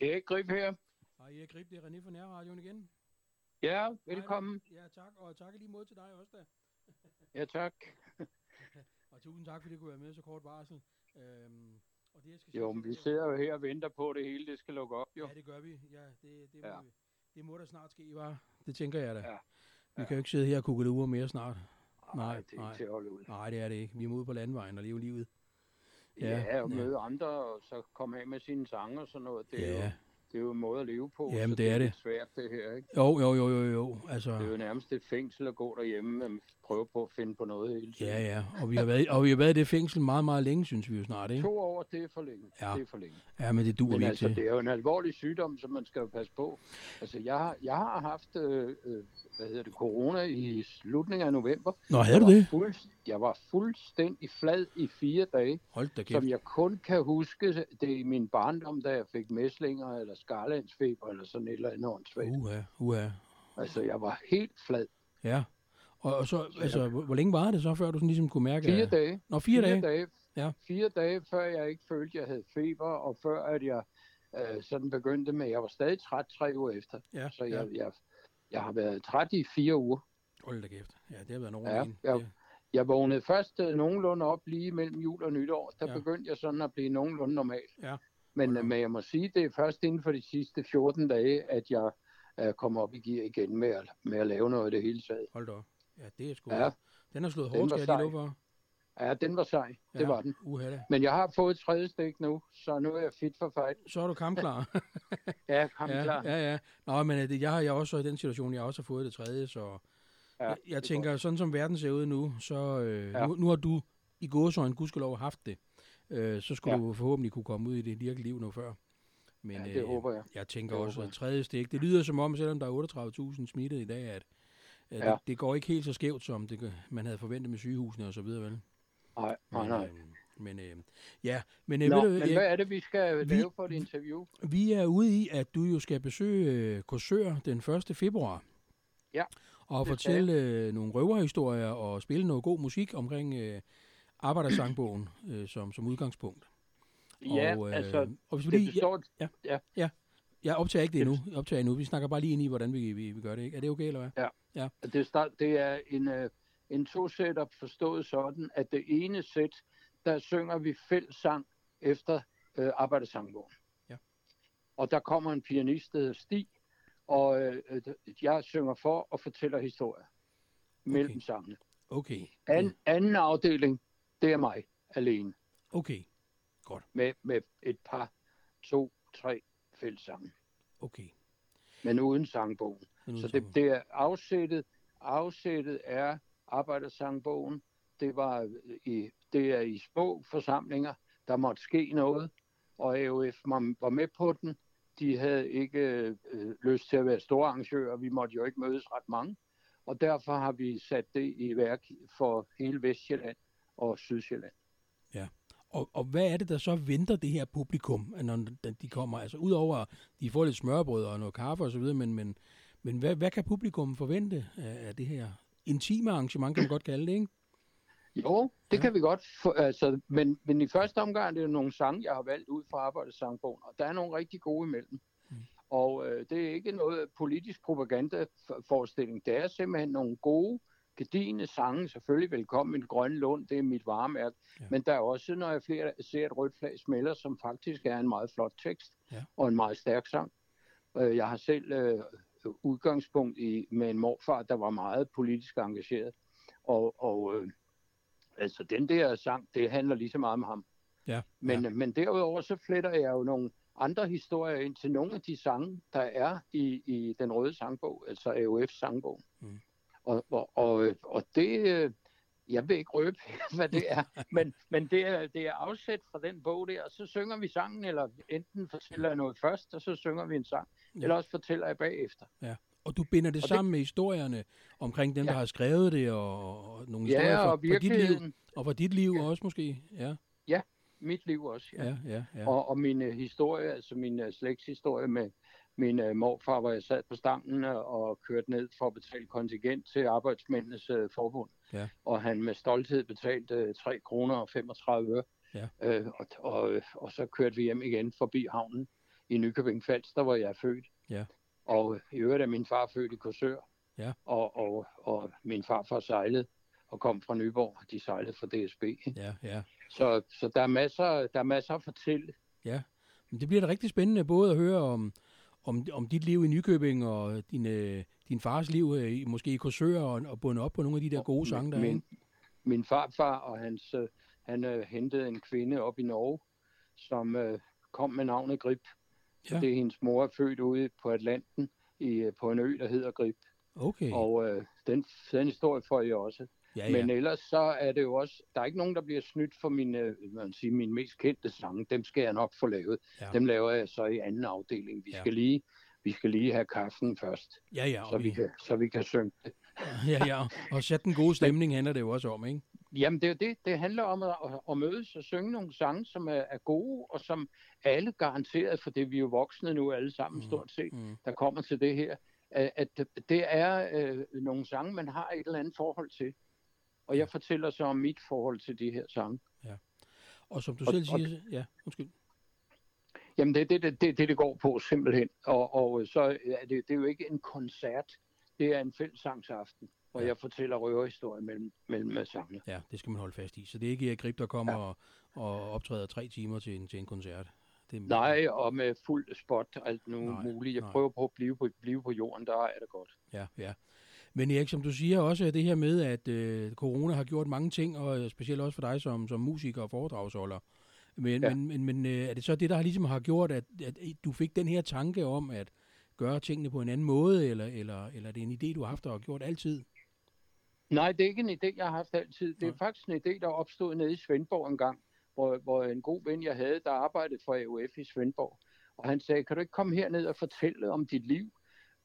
Erik Grib her. Hej Erik Grib, det er René fra Nærradioen igen. Ja, velkommen. Hej, ja, tak, og tak lige mod til dig også da. Ja, tak. og tusind tak, fordi du kunne være med så kort varsel. Øhm, og det, jeg skal jo, sige, men vi sidder jo her og venter på, at det hele det skal lukke op, jo. Ja, det gør vi. Ja, det, det, Ja. må, vi. det må der snart ske, var. Det tænker jeg da. Ja. Vi kan jo ikke sidde her og kugle uger mere snart. Nej, det er nej. ikke til at holde ud. Nej, det er det ikke. Vi er ude på landvejen og leve livet. Ja, ja og ja. møde andre, og så komme af med sine sange og sådan noget. Det er, Ja. jo, det er jo en måde at leve på. Jamen, så det er det. svært, det her, ikke? Jo, jo, jo, jo, jo. Altså, Det er jo nærmest et fængsel at gå derhjemme, men prøve på at finde på noget hele tiden. ja, ja. Og vi, har været, og vi har været i det fængsel meget, meget længe, synes vi jo snart, ikke? To år, det er for længe. Ja. Det er for længe. Ja, men det duer Men vi altså, til. det er jo en alvorlig sygdom, som man skal jo passe på. Altså, jeg har, jeg har haft, øh, øh, hvad hedder det, corona i slutningen af november. Nå, havde du det? Fuld, jeg var fuldstændig flad i fire dage, Hold da kæft. som jeg kun kan huske det i min barndom, da jeg fik mæslinger eller skarlandsfeber eller sådan et eller andet åndssvagt. Uha, uha. Altså, jeg var helt flad. Ja. Og, og så, altså, hvor, hvor længe var det så, før du sådan ligesom kunne mærke... Fire at- dage. Nå, fire, dage. dage. Ja. Fire dage, før jeg ikke følte, jeg havde feber, og før at jeg øh, sådan begyndte med, jeg var stadig træt tre uger efter. Ja, Så ja. jeg, jeg, jeg har været træt i fire uger. Hold da kæft. Ja, det har været nogen Ja, en. ja. Det- Jeg vågnede først øh, nogenlunde op lige mellem jul og nytår. Der Ja. ja. begyndte jeg sådan at blive nogenlunde normal. Ja. Men, øh, men jeg må sige, det er først inden for de sidste 14 dage, at jeg øh, kommer op i gear igen med at, med at lave noget af det hele taget. Hold da op. Ja, det er sgu... Ja. Den har slået hårdt, skal jeg lige for. Ja, den var sej. Ja. Det var den. Da. Men jeg har fået et tredje stik nu, så nu er jeg fit for fight. Så er du kampklar. Ja, kom ja, ja, ja. Nå, men øh, jeg har jeg også i den situation, jeg også har fået det tredje, så... Ja, jeg, jeg er tænker, sådan som verden ser ud nu, så... Øh, Ja. nu, nu har du i gåsøjne gudskelov haft det. Øh, så skulle Ja. du forhåbentlig kunne komme ud i det virkelige liv nu før. Men Ja, det håber jeg. jeg tænker Det også, håber at tredje stik, det lyder som om, selvom der er 38.000 smittet i dag, at, at Ja. det, det går ikke helt så skævt, som det, man havde forventet med sygehusene og så videre, vel? Nej, nej, Men, nej. øh, men øh, ja, men, øh, Nå, du, men Erik, hvad er det, vi skal vi- lave for et interview? vi er ude i, at du jo skal besøge øh, Korsør den 1. februar. Ja, Og det fortælle øh, nogle røverhistorier og spille noget god musik omkring øh, Arbejdersangbogen øh, som, som udgangspunkt. Ja, og, øh, altså, og hvis det vi lige, består... ja, ja. ja, jeg optager ikke det endnu. Jeg optager endnu. Vi snakker bare lige ind i, hvordan vi, vi, vi gør det. Ikke? Er det okay, eller hvad? Det, start, det er en, øh, en to-setup forstået sådan, at det ene sæt, der synger vi fællessang efter øh, Arbejdersangbogen. Ja. Og der kommer en pianist, der hedder Stig, og øh, jeg synger for og fortæller historier mellem Okay. sangene. Okay. An, anden afdeling, det er mig alene, Okay. med, med et par, to, tre fællessange, Okay. men uden sangbogen. Men Så udsagn. det, det er afsættet, afsættet er Arbejdersangbogen. Det, var i, det er i små forsamlinger, der måtte ske noget, og AOF var, med på den. De havde ikke øh, lyst til at være store arrangører, vi måtte jo ikke mødes ret mange, og derfor har vi sat det i værk for hele Vestjylland og Sydsjælland. Og, og hvad er det, der så venter det her publikum, når de kommer? Altså udover, at de får lidt smørbrød og noget kaffe osv., men, men, men hvad, hvad kan publikum forvente af, det her intime arrangement, kan man godt kalde det, ikke? Jo, det Ja. kan vi godt. For, altså, men, men i første omgang er det nogle sange, jeg har valgt ud fra Arbejdersangbogen, og der er nogle rigtig gode imellem. Mm. Og øh, det er ikke noget politisk propagandaforestilling. Det er simpelthen nogle gode, gedigende sange. Selvfølgelig velkommen i Grønne Lund, det er mit varemærke. Ja. Men der er også, når jeg flere ser et rødt flag smelter, som faktisk er en meget flot tekst Ja. og en meget stærk sang. Øh, Jeg har selv øh, udgangspunkt i, med en morfar, der var meget politisk engageret. Og, og øh, altså den der sang, det handler lige så meget om ham. Ja, Men, ja. men derudover så fletter jeg jo nogle andre historier ind til nogle af de sange, der er i, i den røde sangbog, altså AOF sangbog. Mm. Og, og, og, og det, øh, jeg vil ikke røbe, hvad det er, men, men det, er, det er afsæt fra den bog der, og så synger vi sangen, eller enten fortæller jeg noget først, og så synger vi en sang, Ja. ja. eller også fortæller jeg bagefter. Og du binder det Og det- sammen med historierne omkring dem, ja. Ja. der har skrevet det, og, og nogle Ja, historier fra, og fra dit liv, virkeligheden, og fra dit liv også måske. Ja, mit liv også. Ja. ja, ja. ja. Og, og min uh, historie, altså min uh, slægtshistorie med min uh, morfar, hvor jeg sad på stangen uh, og kørte ned for at betale kontingent til Arbejdsmændenes uh, forbund. Ja. Og han med stolthed betalte uh, 3 kroner og 35 øre. Ja. Uh, og, og, og så kørte vi hjem igen forbi havnen i Nykøbing Falster, hvor jeg er født. Ja. Og i øvrigt er min far født i Korsør. Ja. Og, og, og min farfar sejlede og kom fra Nyborg. De sejlede for DSB. Ja, ja. Så, så der, er masser, der er masser at fortælle. Ja, men det bliver da rigtig spændende både at høre om, om, om dit liv i Nykøbing og din, øh, din fars liv, øh, måske i Korsør, og, og bunde op på nogle af de der gode sange, der er. min, min farfar og hans, øh, han øh, hentede en kvinde op i Norge, som øh, kom med navnet Grip. Ja. Det er hendes mor er født ude på Atlanten, i, øh, på en ø, der hedder Grip. Okay, Og øh, den, den historie får jeg også. Ja, Men ja. ellers så er det jo også, der er ikke nogen, der bliver snydt for mine, øh, man sige, mine mest kendte sange. Dem skal jeg nok få lavet. Ja. Dem laver jeg så i anden afdeling. Vi Ja. skal lige vi skal lige have kaffen først, Ja, ja, så vi, vi, kan, så vi kan synge det. ja, ja, og sætte den gode stemning handler det jo også om, ikke? Jamen det er det, det handler om at, at, mødes og synge nogle sange, som er, er gode, og som alle garanteret, for det vi er jo voksne nu alle sammen Mhm. stort set, Mm. der kommer til det her, at, at det er øh, nogle sange, man har et eller andet forhold til. Og jeg fortæller så om mit forhold til de her sange. Og som du Og- selv og- siger, ja, undskyld. Jamen det er det, det, det, det, går på simpelthen. Og, og så er det, det er jo ikke en koncert, det er en fællessangsaften, hvor Ja. jeg fortæller røverhistorier mellem, mellem sangene. Ja, det skal man holde fast i. Så det er ikke Erik Grip, der kommer ja. og, og optræder tre timer til en, til en koncert. Det, Nej, og med fuld spot og alt nu Nej, muligt. Jeg nej. prøver på at blive på, blive på jorden, der er det godt. Ja, ja. Men Erik, som du siger også, det her med, at øh, corona har gjort mange ting, og øh, specielt også for dig som, som musiker og foredragsholder. Men, ja. Ja. men, men, men øh, er det så det, der ligesom har gjort, at, at du fik den her tanke om at gøre tingene på en anden måde, eller, eller, eller er det en idé, du har haft og har gjort altid? Nej, det er ikke en idé, jeg har haft altid. Det er Nej. faktisk en idé, der opstod nede i Svendborg en gang, hvor, hvor en god ven, jeg havde, der arbejdede for AUF i Svendborg. Og han sagde, kan du ikke komme herned og fortælle om dit liv?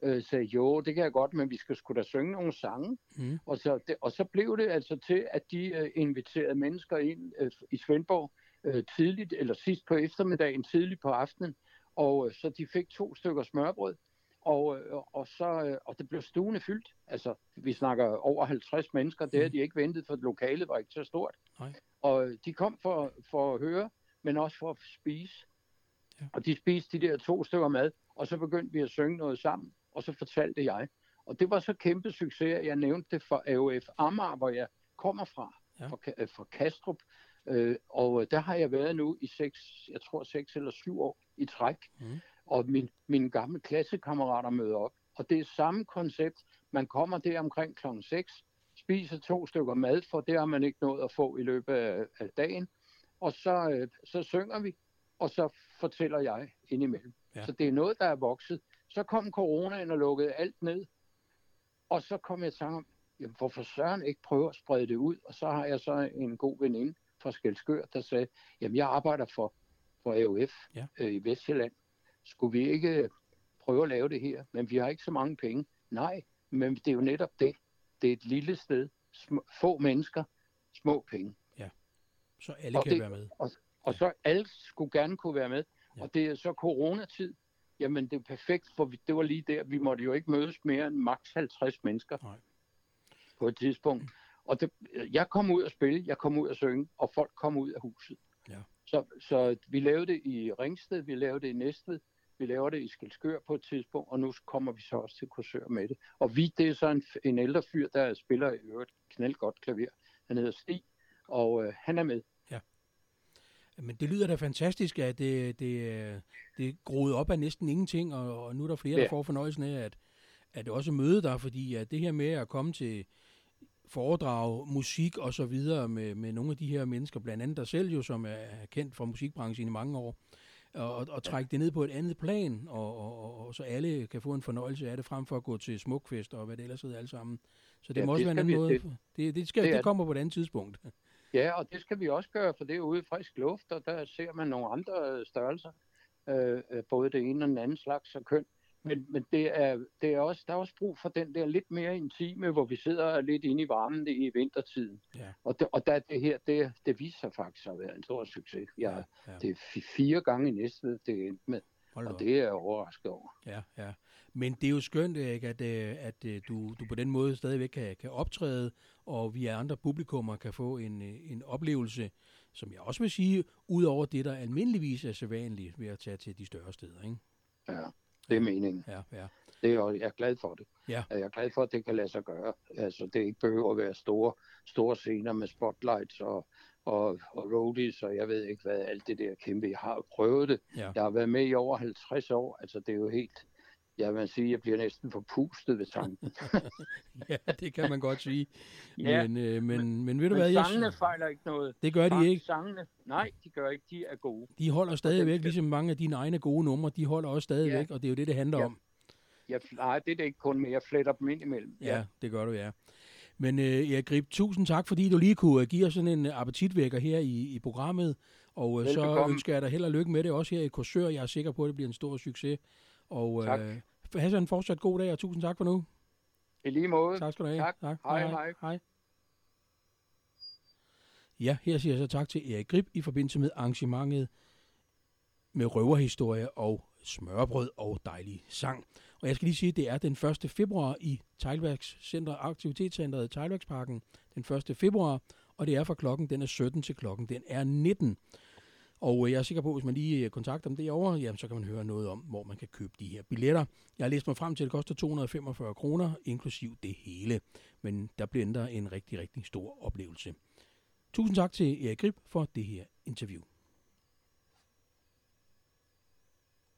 Øh, sagde, jo, det kan jeg godt, men vi skal sgu da synge nogle sange. Mm. Og så, det, og så blev det altså til, at de øh, inviterede mennesker ind øh, i Svendborg øh, tidligt, eller sidst på eftermiddagen, tidligt på aftenen. Og øh, så de fik to stykker smørbrød, og, øh, og, så, øh, og det blev stuende fyldt. Altså, vi snakker over 50 mennesker, det havde Mm. de ikke ventet, for lokalet var ikke så stort. Nej. Og øh, de kom for, for at høre, men også for at spise. Ja. Og de spiste de der to stykker mad, og så begyndte vi at synge noget sammen, og så fortalte jeg. Og det var så kæmpe succes, at jeg nævnte det for AOF Amager, hvor jeg kommer fra, Ja. fra, Ka- fra Kastrup. Øh, og øh, der har jeg været nu i seks, jeg tror seks eller syv år i træk. Mhm. Og min, mine gamle klassekammerater møder op. Og det er samme koncept. Man kommer der omkring klokken 6, spiser to stykker mad, for det har man ikke nået at få i løbet af, af dagen. Og så, øh, så synger vi, og så fortæller jeg indimellem. Ja. Så det er noget, der er vokset. Så kom coronaen og lukkede alt ned. Og så kom jeg i tanke om, jamen, hvorfor Søren ikke prøve at sprede det ud? Og så har jeg så en god veninde fra Skelskør, der sagde, jamen jeg arbejder for, for AOF Ja. øh, i Vestjylland. Skulle vi ikke prøve at lave det her? Men vi har ikke så mange penge. Nej, men det er jo netop det. Det er et lille sted. Sm- få mennesker, små penge. Så alle Og kan det- være med. Og så alle skulle gerne kunne være med. Ja. Ja. Og det er så coronatid. Jamen det er perfekt, for vi, det var lige der. Vi måtte jo ikke mødes mere end maks 50 mennesker Nej. på et tidspunkt. Og det, jeg kom ud og spille, jeg kom ud og synge, og folk kom ud af huset. Ja. Så, så vi lavede det i Ringsted, vi lavede det i Næstved, vi laver det i Skelskør på et tidspunkt, og nu kommer vi så også til Korsør med det. Og vi, det er så en, en ældre fyr, der spiller i øvrigt knald godt klaver. Han hedder Stig, og øh, han er med. Men det lyder da fantastisk, at det, det, det groet op af næsten ingenting, og, og nu er der flere, der Ja. får fornøjelsen af at, at også møde dig, fordi at det her med at komme til foredrag, musik og så videre med, med nogle af de her mennesker, blandt andet dig selv jo, som er kendt fra musikbranchen i mange år, og, og, trække det ned på et andet plan, og, og, og, så alle kan få en fornøjelse af det, frem for at gå til smukfest og hvad det ellers hedder alle sammen. Så det Ja, må også det være en skal anden vi- måde. Det, det, skal, det det, er det kommer på et andet tidspunkt. Ja, og det skal vi også gøre, for det er ude i frisk luft, og der ser man nogle andre størrelser, øh, øh, både det ene og den anden slags af køn. Men, men det er, det er også, der er også brug for den der lidt mere intime, hvor vi sidder lidt inde i varmen i vintertiden. Ja. Og, det, og der er det her, det, det viser sig faktisk at være en stor succes. Jeg, ja. Det er fi- fire gange i næste, det er endt med, Hold og op. det er jeg overrasket over. Ja, ja. Men det er jo skønt, Erik, at, øh, at øh, du, du på den måde stadigvæk kan, kan optræde, og vi andre publikummer kan få en, øh, en oplevelse, som jeg også vil sige, ud over det, der almindeligvis er sædvanligt ved at tage til de større steder. Ikke? Ja, det er meningen. Ja, ja. Det er, jeg er glad for det. Ja. Jeg er glad for, at det kan lade sig gøre. Altså, det ikke behøver at være store, store scener med spotlights og, og, og roadies, og jeg ved ikke hvad, alt det der kæmpe. Jeg har prøvet det. Ja. Jeg har været med i over 50 år. Altså, det er jo helt... Jeg vil sige, jeg bliver næsten forpustet ved tanken. ja, det kan man godt sige. Ja, men, øh, men, men ved du Men hvad, jeg, sangene fejler ikke noget. det gør de Sang- ikke. Sangene, nej, de gør ikke. De er gode. De holder stadigvæk, ligesom mange af dine egne gode numre, de holder også stadigvæk, og det er jo det, det handler Ja. om. Jeg, nej, det er det ikke kun mere. Jeg fletter dem ind imellem. Ja, det gør du, ja. Men øh, Erik Grib, tusind tak, fordi du lige kunne øh, give os sådan en øh, appetitvækker her i, i programmet. Og øh, så ønsker jeg dig held og lykke med det, også her i Korsør. Jeg er sikker på, at det bliver en stor succes. Og Tak. øh, have en fortsat god dag, og tusind tak for nu. I lige måde. Tak skal du have. Tak. tak. Hej, hej. hej. hej. Ja, her siger jeg så tak til Erik Grib i forbindelse med arrangementet med røverhistorie og smørbrød og dejlig sang. Og jeg skal lige sige, at det er den 1. februar i Teglværkscenter, Aktivitetscenteret Teglværksparken. Den 1. februar, og det er fra klokken, den er 17 til klokken, den er 19. Og øh, jeg er sikker på, at hvis man lige øh, kontakter dem derovre, jamen, så kan man høre noget om, hvor man kan købe de her billetter. Jeg har læst mig frem til, at det koster 245 kroner, inklusiv det hele. Men der bliver endda en rigtig, rigtig stor oplevelse. Tusind tak til Erik Grib for det her interview.